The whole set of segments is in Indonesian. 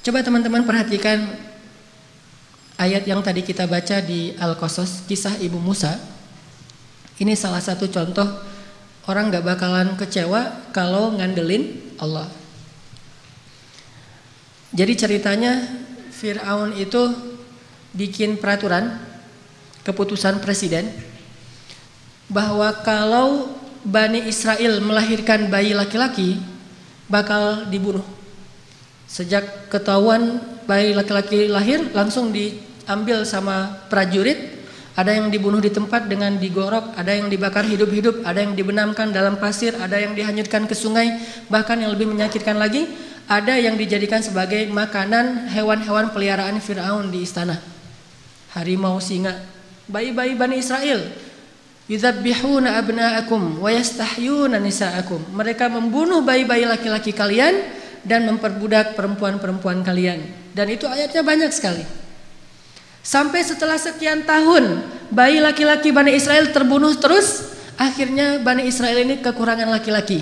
Coba teman-teman perhatikan ayat yang tadi kita baca di Al-Qasas, kisah Ibu Musa. Ini salah satu contoh orang gak bakalan kecewa kalau ngandelin Allah. Jadi ceritanya Fir'aun itu bikin peraturan keputusan presiden bahwa kalau Bani Israel melahirkan bayi laki-laki bakal dibunuh. Sejak ketahuan bayi laki-laki lahir langsung diambil sama prajurit. Ada yang dibunuh di tempat dengan digorok, ada yang dibakar hidup-hidup, ada yang dibenamkan dalam pasir, ada yang dihanyutkan ke sungai, bahkan yang lebih menyakitkan lagi, ada yang dijadikan sebagai makanan hewan-hewan peliharaan Firaun di istana. Harimau, singa, bayi-bayi Bani Israel Yudzabbihuna abna'akum wa yastahyuna nisa'akum. Mereka membunuh bayi-bayi laki-laki kalian dan memperbudak perempuan-perempuan kalian. Dan itu ayatnya banyak sekali. Sampai setelah sekian tahun bayi laki-laki Bani Israel terbunuh terus, akhirnya Bani Israel ini kekurangan laki-laki.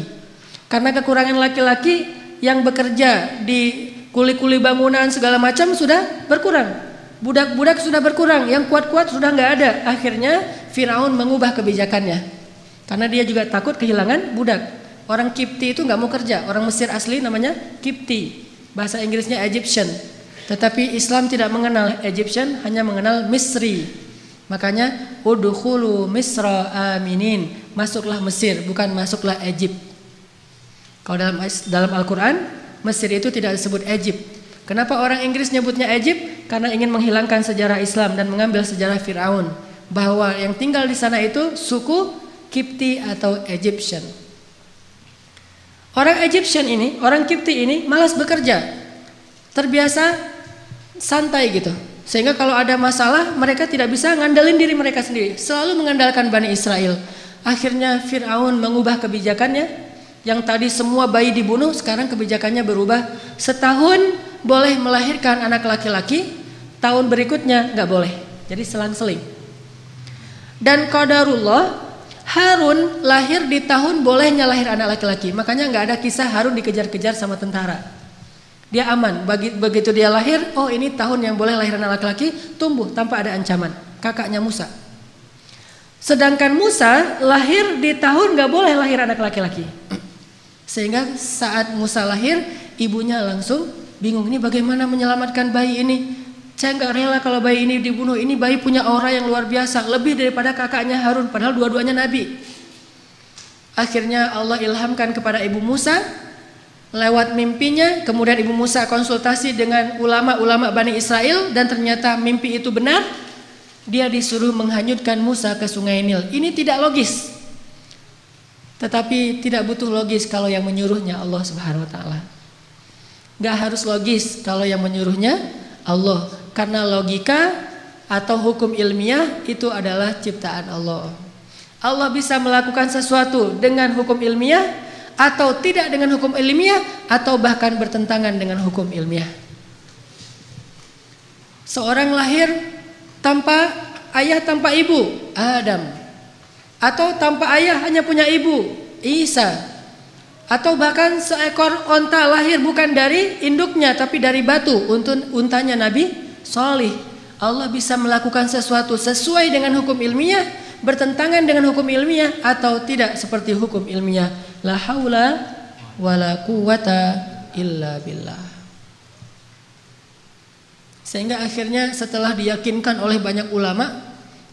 Karena kekurangan laki-laki yang bekerja di kuli-kuli bangunan segala macam sudah berkurang. Budak-budak sudah berkurang, yang kuat-kuat sudah nggak ada. Akhirnya Firaun mengubah kebijakannya. Karena dia juga takut kehilangan budak. Orang Kipti itu nggak mau kerja. Orang Mesir asli namanya Kipti. Bahasa Inggrisnya Egyptian. Tetapi Islam tidak mengenal Egyptian, hanya mengenal Misri. Makanya udkhulu Misra aminin. Masuklah Mesir, bukan masuklah Egypt. Kalau dalam dalam Al-Qur'an, Mesir itu tidak disebut Egypt, Kenapa orang Inggris nyebutnya Egypt? Karena ingin menghilangkan sejarah Islam dan mengambil sejarah Firaun bahwa yang tinggal di sana itu suku Kipti atau Egyptian. Orang Egyptian ini, orang Kipti ini malas bekerja. Terbiasa santai gitu. Sehingga kalau ada masalah mereka tidak bisa ngandelin diri mereka sendiri, selalu mengandalkan Bani Israel. Akhirnya Firaun mengubah kebijakannya. Yang tadi semua bayi dibunuh, sekarang kebijakannya berubah. Setahun boleh melahirkan anak laki-laki, tahun berikutnya nggak boleh. Jadi selang-seling. Dan qadarullah Harun lahir di tahun bolehnya lahir anak laki-laki. Makanya nggak ada kisah Harun dikejar-kejar sama tentara. Dia aman. Begitu dia lahir, oh ini tahun yang boleh lahir anak laki-laki, tumbuh tanpa ada ancaman. Kakaknya Musa. Sedangkan Musa lahir di tahun nggak boleh lahir anak laki-laki. Sehingga saat Musa lahir, ibunya langsung bingung ini bagaimana menyelamatkan bayi ini. Saya nggak rela kalau bayi ini dibunuh. Ini bayi punya aura yang luar biasa, lebih daripada kakaknya Harun, padahal dua-duanya nabi. Akhirnya Allah ilhamkan kepada Ibu Musa lewat mimpinya, kemudian Ibu Musa konsultasi dengan ulama-ulama Bani Israel dan ternyata mimpi itu benar. Dia disuruh menghanyutkan Musa ke sungai Nil. Ini tidak logis. Tetapi tidak butuh logis kalau yang menyuruhnya Allah Subhanahu wa taala. Gak harus logis kalau yang menyuruhnya Allah. Karena logika atau hukum ilmiah itu adalah ciptaan Allah. Allah bisa melakukan sesuatu dengan hukum ilmiah atau tidak dengan hukum ilmiah atau bahkan bertentangan dengan hukum ilmiah. Seorang lahir tanpa ayah tanpa ibu, Adam. Atau tanpa ayah hanya punya ibu, Isa. Atau bahkan seekor onta lahir bukan dari induknya tapi dari batu untanya Nabi Solih. Allah bisa melakukan sesuatu sesuai dengan hukum ilmiah, bertentangan dengan hukum ilmiah atau tidak seperti hukum ilmiah. La haula wala quwata illa billah. Sehingga akhirnya setelah diyakinkan oleh banyak ulama,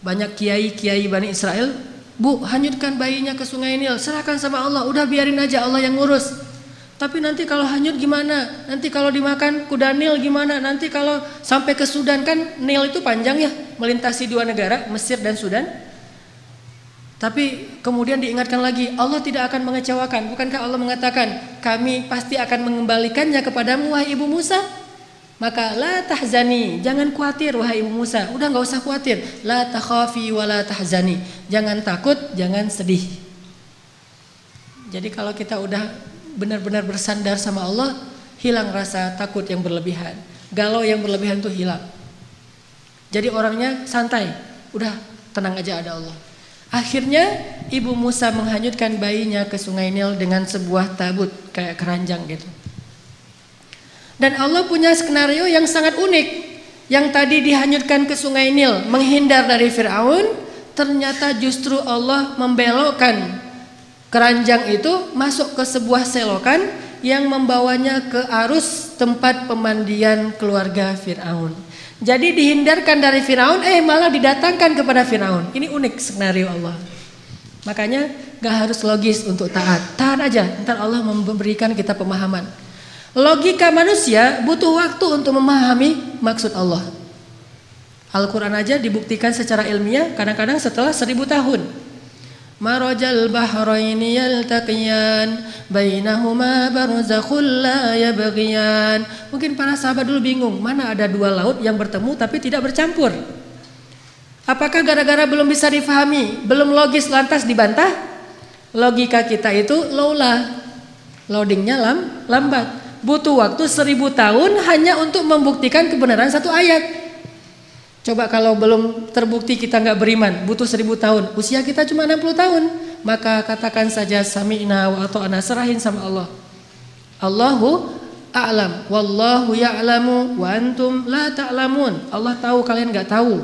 banyak kiai-kiai Bani Israel Bu, hanyutkan bayinya ke sungai Nil, serahkan sama Allah, udah biarin aja Allah yang ngurus. Tapi nanti kalau hanyut gimana? Nanti kalau dimakan kuda Nil gimana? Nanti kalau sampai ke Sudan kan Nil itu panjang ya, melintasi dua negara, Mesir dan Sudan. Tapi kemudian diingatkan lagi, Allah tidak akan mengecewakan. Bukankah Allah mengatakan, kami pasti akan mengembalikannya kepadamu wahai ibu Musa? Maka la tahzani, jangan khawatir wahai Ibu Musa. Udah nggak usah khawatir. La takhafi wa la tahzani. Jangan takut, jangan sedih. Jadi kalau kita udah benar-benar bersandar sama Allah, hilang rasa takut yang berlebihan. Galau yang berlebihan itu hilang. Jadi orangnya santai, udah tenang aja ada Allah. Akhirnya Ibu Musa menghanyutkan bayinya ke sungai Nil dengan sebuah tabut kayak keranjang gitu. Dan Allah punya skenario yang sangat unik. Yang tadi dihanyutkan ke sungai Nil, menghindar dari Firaun, ternyata justru Allah membelokkan keranjang itu masuk ke sebuah selokan yang membawanya ke arus tempat pemandian keluarga Firaun. Jadi dihindarkan dari Firaun, eh malah didatangkan kepada Firaun. Ini unik skenario Allah. Makanya gak harus logis untuk taat. Taat aja, ntar Allah memberikan kita pemahaman. Logika manusia butuh waktu untuk memahami maksud Allah. Al-Quran aja dibuktikan secara ilmiah kadang-kadang setelah seribu tahun. Marajal bahraini yaltaqiyan bainahuma barzakhul la yabghiyan. Mungkin para sahabat dulu bingung, mana ada dua laut yang bertemu tapi tidak bercampur. Apakah gara-gara belum bisa difahami, belum logis lantas dibantah? Logika kita itu lola, loadingnya lam, lambat butuh waktu seribu tahun hanya untuk membuktikan kebenaran satu ayat. Coba kalau belum terbukti kita nggak beriman, butuh seribu tahun. Usia kita cuma 60 tahun. Maka katakan saja sami'na wa ata'na serahin sama Allah. Allahu a'lam. Wallahu ya'lamu wa antum la ta'lamun. Allah tahu kalian nggak tahu.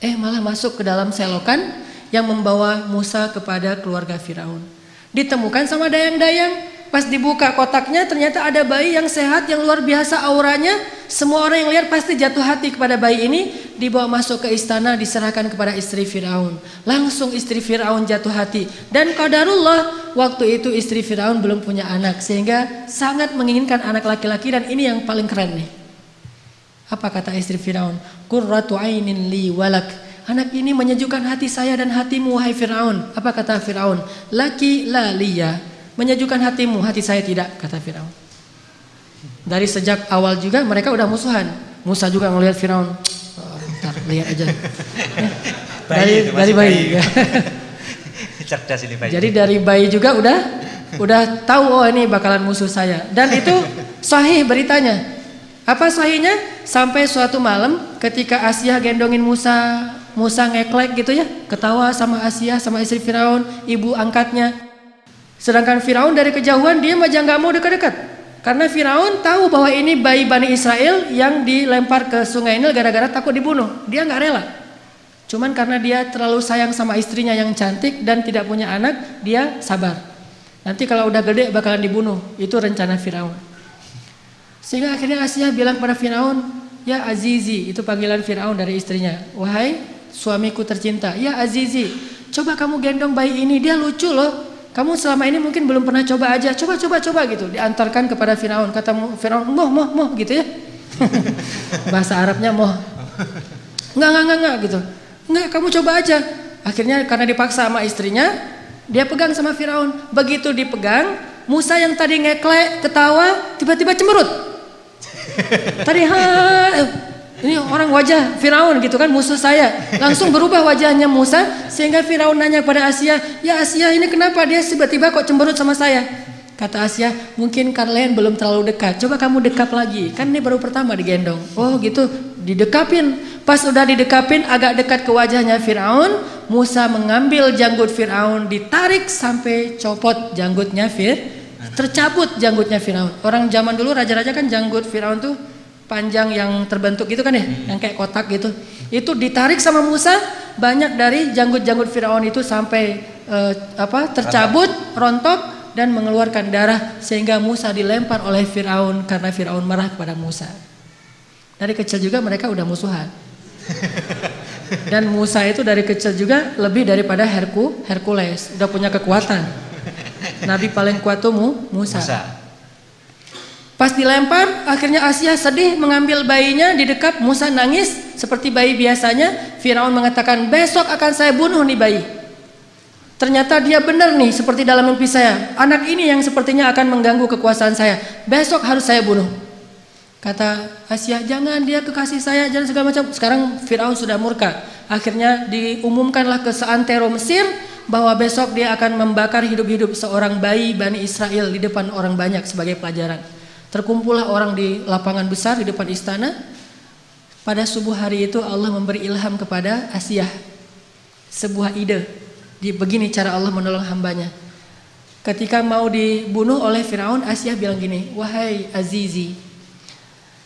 Eh malah masuk ke dalam selokan yang membawa Musa kepada keluarga Firaun. Ditemukan sama dayang-dayang Pas dibuka kotaknya ternyata ada bayi yang sehat yang luar biasa auranya. Semua orang yang lihat pasti jatuh hati kepada bayi ini. Dibawa masuk ke istana diserahkan kepada istri Fir'aun. Langsung istri Fir'aun jatuh hati. Dan qadarullah waktu itu istri Fir'aun belum punya anak. Sehingga sangat menginginkan anak laki-laki dan ini yang paling keren nih. Apa kata istri Fir'aun? Qurratu ainin li walak. Anak ini menyejukkan hati saya dan hatimu wahai Fir'aun. Apa kata Fir'aun? Laki la liya menyejukkan hatimu, hati saya tidak, kata Firaun. Dari sejak awal juga mereka udah musuhan. Musa juga ngelihat Firaun. Oh, ntar lihat aja. Ya. Dari dari bayi. bayi. Cerdas ini bayi. Jadi dari bayi juga udah udah tahu oh ini bakalan musuh saya. Dan itu sahih beritanya. Apa sahihnya? Sampai suatu malam ketika Asia gendongin Musa, Musa ngeklek gitu ya, ketawa sama Asia sama istri Firaun, ibu angkatnya. Sedangkan Firaun dari kejauhan dia aja nggak mau dekat-dekat. Karena Firaun tahu bahwa ini bayi Bani Israel yang dilempar ke sungai Nil gara-gara takut dibunuh. Dia nggak rela. Cuman karena dia terlalu sayang sama istrinya yang cantik dan tidak punya anak, dia sabar. Nanti kalau udah gede bakalan dibunuh. Itu rencana Firaun. Sehingga akhirnya Asia bilang pada Firaun, "Ya Azizi," itu panggilan Firaun dari istrinya. "Wahai suamiku tercinta, ya Azizi, coba kamu gendong bayi ini, dia lucu loh." Kamu selama ini mungkin belum pernah coba aja, coba coba coba gitu. Diantarkan kepada Firaun. Kata Firaun, "Moh, moh, moh" gitu ya. Bahasa Arabnya moh. Enggak, enggak, enggak, enggak gitu. Enggak, kamu coba aja. Akhirnya karena dipaksa sama istrinya, dia pegang sama Firaun. Begitu dipegang, Musa yang tadi ngeklek, ketawa, tiba-tiba cemberut. Tadi ha, ini orang wajah Firaun gitu kan musuh saya. Langsung berubah wajahnya Musa sehingga Firaun nanya pada Asia, "Ya Asia, ini kenapa dia tiba-tiba kok cemberut sama saya?" Kata Asia, "Mungkin kalian belum terlalu dekat. Coba kamu dekat lagi. Kan ini baru pertama digendong." Oh, gitu. Didekapin. Pas udah didekapin agak dekat ke wajahnya Firaun, Musa mengambil janggut Firaun, ditarik sampai copot janggutnya Fir. Tercabut janggutnya Firaun. Orang zaman dulu raja-raja kan janggut Firaun tuh panjang yang terbentuk gitu kan ya, hmm. yang kayak kotak gitu. Itu ditarik sama Musa, banyak dari janggut-janggut Firaun itu sampai uh, apa? tercabut, rontok dan mengeluarkan darah sehingga Musa dilempar oleh Firaun karena Firaun marah kepada Musa. Dari kecil juga mereka udah musuhan. Dan Musa itu dari kecil juga lebih daripada Herku, Hercules, udah punya kekuatan. Nabi paling kuat tuh Musa. Musa. Pas dilempar, akhirnya Asia sedih mengambil bayinya di dekat Musa nangis seperti bayi biasanya. Firaun mengatakan, besok akan saya bunuh nih bayi. Ternyata dia benar nih seperti dalam mimpi saya. Anak ini yang sepertinya akan mengganggu kekuasaan saya. Besok harus saya bunuh. Kata Asia, jangan dia kekasih saya, jangan segala macam. Sekarang Firaun sudah murka. Akhirnya diumumkanlah ke seantero Mesir bahwa besok dia akan membakar hidup-hidup seorang bayi Bani Israel di depan orang banyak sebagai pelajaran. Terkumpullah orang di lapangan besar di depan istana. Pada subuh hari itu Allah memberi ilham kepada Asia sebuah ide. Di begini cara Allah menolong hambanya. Ketika mau dibunuh oleh Firaun, Asia bilang gini, "Wahai Azizi,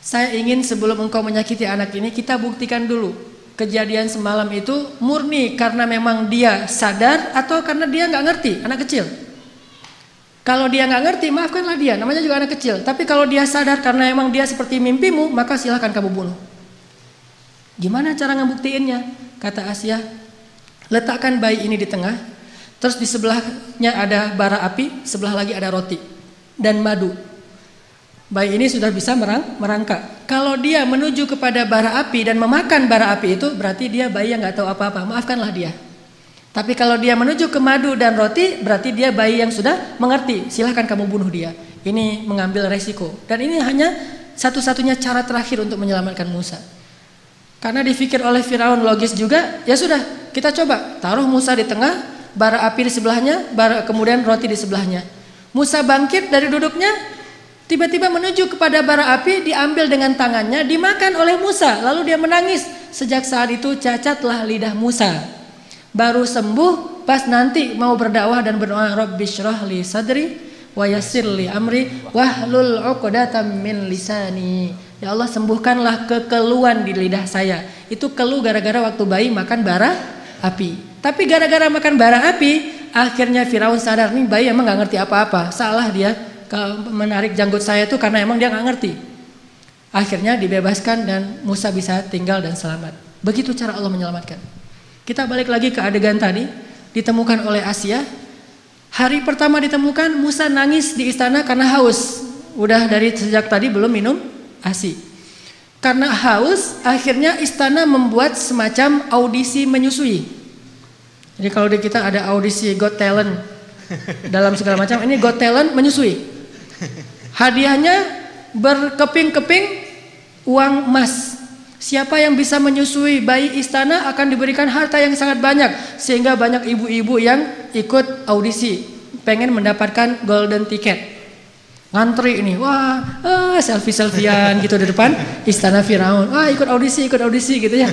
saya ingin sebelum engkau menyakiti anak ini, kita buktikan dulu kejadian semalam itu murni karena memang dia sadar atau karena dia nggak ngerti, anak kecil." Kalau dia nggak ngerti, maafkanlah dia. Namanya juga anak kecil. Tapi kalau dia sadar karena emang dia seperti mimpimu, maka silahkan kamu bunuh. Gimana cara ngebuktiinnya? Kata Asia, letakkan bayi ini di tengah. Terus di sebelahnya ada bara api, sebelah lagi ada roti dan madu. Bayi ini sudah bisa merang, merangkak. Kalau dia menuju kepada bara api dan memakan bara api itu, berarti dia bayi yang nggak tahu apa-apa. Maafkanlah dia. Tapi kalau dia menuju ke madu dan roti, berarti dia bayi yang sudah mengerti. Silahkan kamu bunuh dia. Ini mengambil resiko. Dan ini hanya satu-satunya cara terakhir untuk menyelamatkan Musa. Karena difikir oleh Firaun logis juga, ya sudah, kita coba taruh Musa di tengah, bara api di sebelahnya, bara, kemudian roti di sebelahnya. Musa bangkit dari duduknya, tiba-tiba menuju kepada bara api, diambil dengan tangannya, dimakan oleh Musa. Lalu dia menangis. Sejak saat itu cacatlah lidah Musa baru sembuh pas nanti mau berdakwah dan berdoa Rabbi syrah li sadri wa yassir li amri wahlul 'uqdatam min lisani. Ya Allah sembuhkanlah kekeluhan di lidah saya. Itu keluh gara-gara waktu bayi makan bara api. Tapi gara-gara makan bara api, akhirnya Firaun sadar nih bayi emang nggak ngerti apa-apa. Salah dia menarik janggut saya itu karena emang dia nggak ngerti. Akhirnya dibebaskan dan Musa bisa tinggal dan selamat. Begitu cara Allah menyelamatkan. Kita balik lagi ke adegan tadi, ditemukan oleh Asia. Hari pertama ditemukan Musa nangis di istana karena haus. Udah dari sejak tadi belum minum ASI. Karena haus, akhirnya istana membuat semacam audisi menyusui. Jadi kalau di kita ada audisi Got Talent dalam segala macam, ini Got Talent menyusui. Hadiahnya berkeping-keping uang emas Siapa yang bisa menyusui bayi istana akan diberikan harta yang sangat banyak sehingga banyak ibu-ibu yang ikut audisi pengen mendapatkan golden ticket. Ngantri ini, wah, ah, selfie-selfian gitu di depan istana Firaun. Wah, ikut audisi, ikut audisi gitu ya.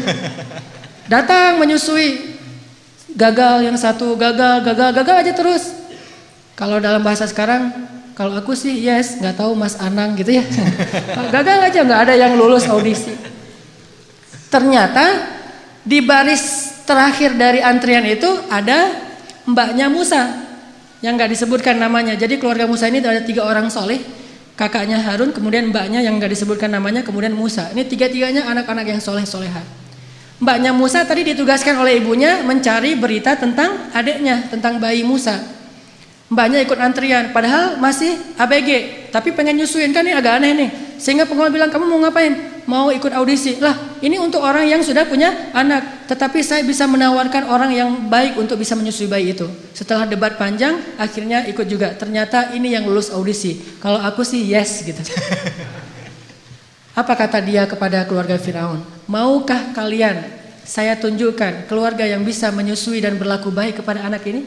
Datang menyusui. Gagal yang satu, gagal, gagal, gagal aja terus. Kalau dalam bahasa sekarang, kalau aku sih yes, nggak tahu Mas Anang gitu ya. gagal aja nggak ada yang lulus audisi. Ternyata di baris terakhir dari antrian itu ada mbaknya Musa yang nggak disebutkan namanya. Jadi keluarga Musa ini ada tiga orang soleh, kakaknya Harun, kemudian mbaknya yang nggak disebutkan namanya, kemudian Musa. Ini tiga-tiganya anak-anak yang soleh soleha. Mbaknya Musa tadi ditugaskan oleh ibunya mencari berita tentang adiknya, tentang bayi Musa. Mbaknya ikut antrian, padahal masih ABG, tapi pengen nyusuin kan ini agak aneh nih. Sehingga pengelola bilang kamu mau ngapain? Mau ikut audisi. Lah, ini untuk orang yang sudah punya anak. Tetapi saya bisa menawarkan orang yang baik untuk bisa menyusui bayi itu. Setelah debat panjang, akhirnya ikut juga. Ternyata ini yang lulus audisi. Kalau aku sih yes gitu. Apa kata dia kepada keluarga Firaun? Maukah kalian saya tunjukkan keluarga yang bisa menyusui dan berlaku baik kepada anak ini?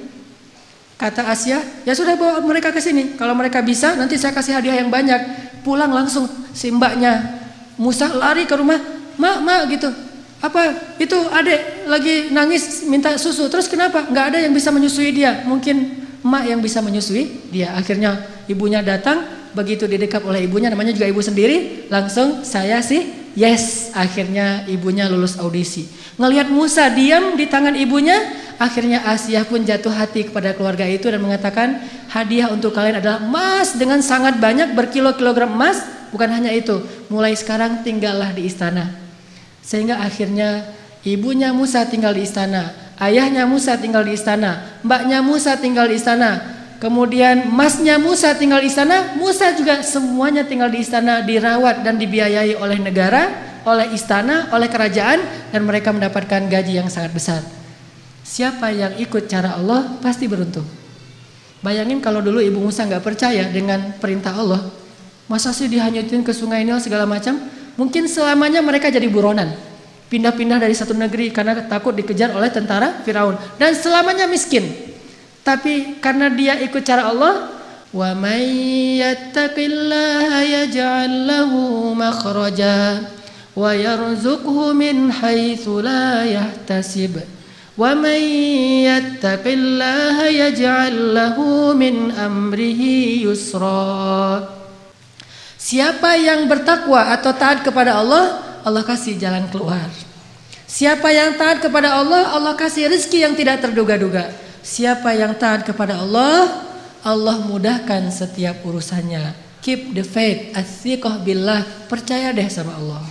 Kata Asia, ya sudah bawa mereka ke sini. Kalau mereka bisa, nanti saya kasih hadiah yang banyak. Pulang langsung si mbaknya Musa lari ke rumah, mak, mak gitu. Apa itu adek lagi nangis minta susu. Terus kenapa? Nggak ada yang bisa menyusui dia. Mungkin mak yang bisa menyusui dia. Akhirnya ibunya datang, begitu didekap oleh ibunya, namanya juga ibu sendiri. Langsung saya sih yes. Akhirnya ibunya lulus audisi. Ngelihat Musa diam di tangan ibunya, akhirnya Asia pun jatuh hati kepada keluarga itu dan mengatakan hadiah untuk kalian adalah emas dengan sangat banyak berkilo-kilogram emas Bukan hanya itu, mulai sekarang tinggallah di istana. Sehingga akhirnya ibunya Musa tinggal di istana, ayahnya Musa tinggal di istana, mbaknya Musa tinggal di istana, kemudian masnya Musa tinggal di istana, Musa juga semuanya tinggal di istana, dirawat dan dibiayai oleh negara, oleh istana, oleh kerajaan, dan mereka mendapatkan gaji yang sangat besar. Siapa yang ikut cara Allah pasti beruntung. Bayangin kalau dulu ibu Musa nggak percaya dengan perintah Allah, Masa sih dihanyutin ke sungai Nil segala macam? Mungkin selamanya mereka jadi buronan. Pindah-pindah dari satu negeri karena takut dikejar oleh tentara Firaun dan selamanya miskin. Tapi karena dia ikut cara Allah, wa yaj'al wa min haitsu ومن يتق الله يجعل له من أمره يسرا Siapa yang bertakwa atau taat kepada Allah, Allah kasih jalan keluar. Siapa yang taat kepada Allah, Allah kasih rezeki yang tidak terduga-duga. Siapa yang taat kepada Allah, Allah mudahkan setiap urusannya. Keep the faith, as billah, percaya deh sama Allah.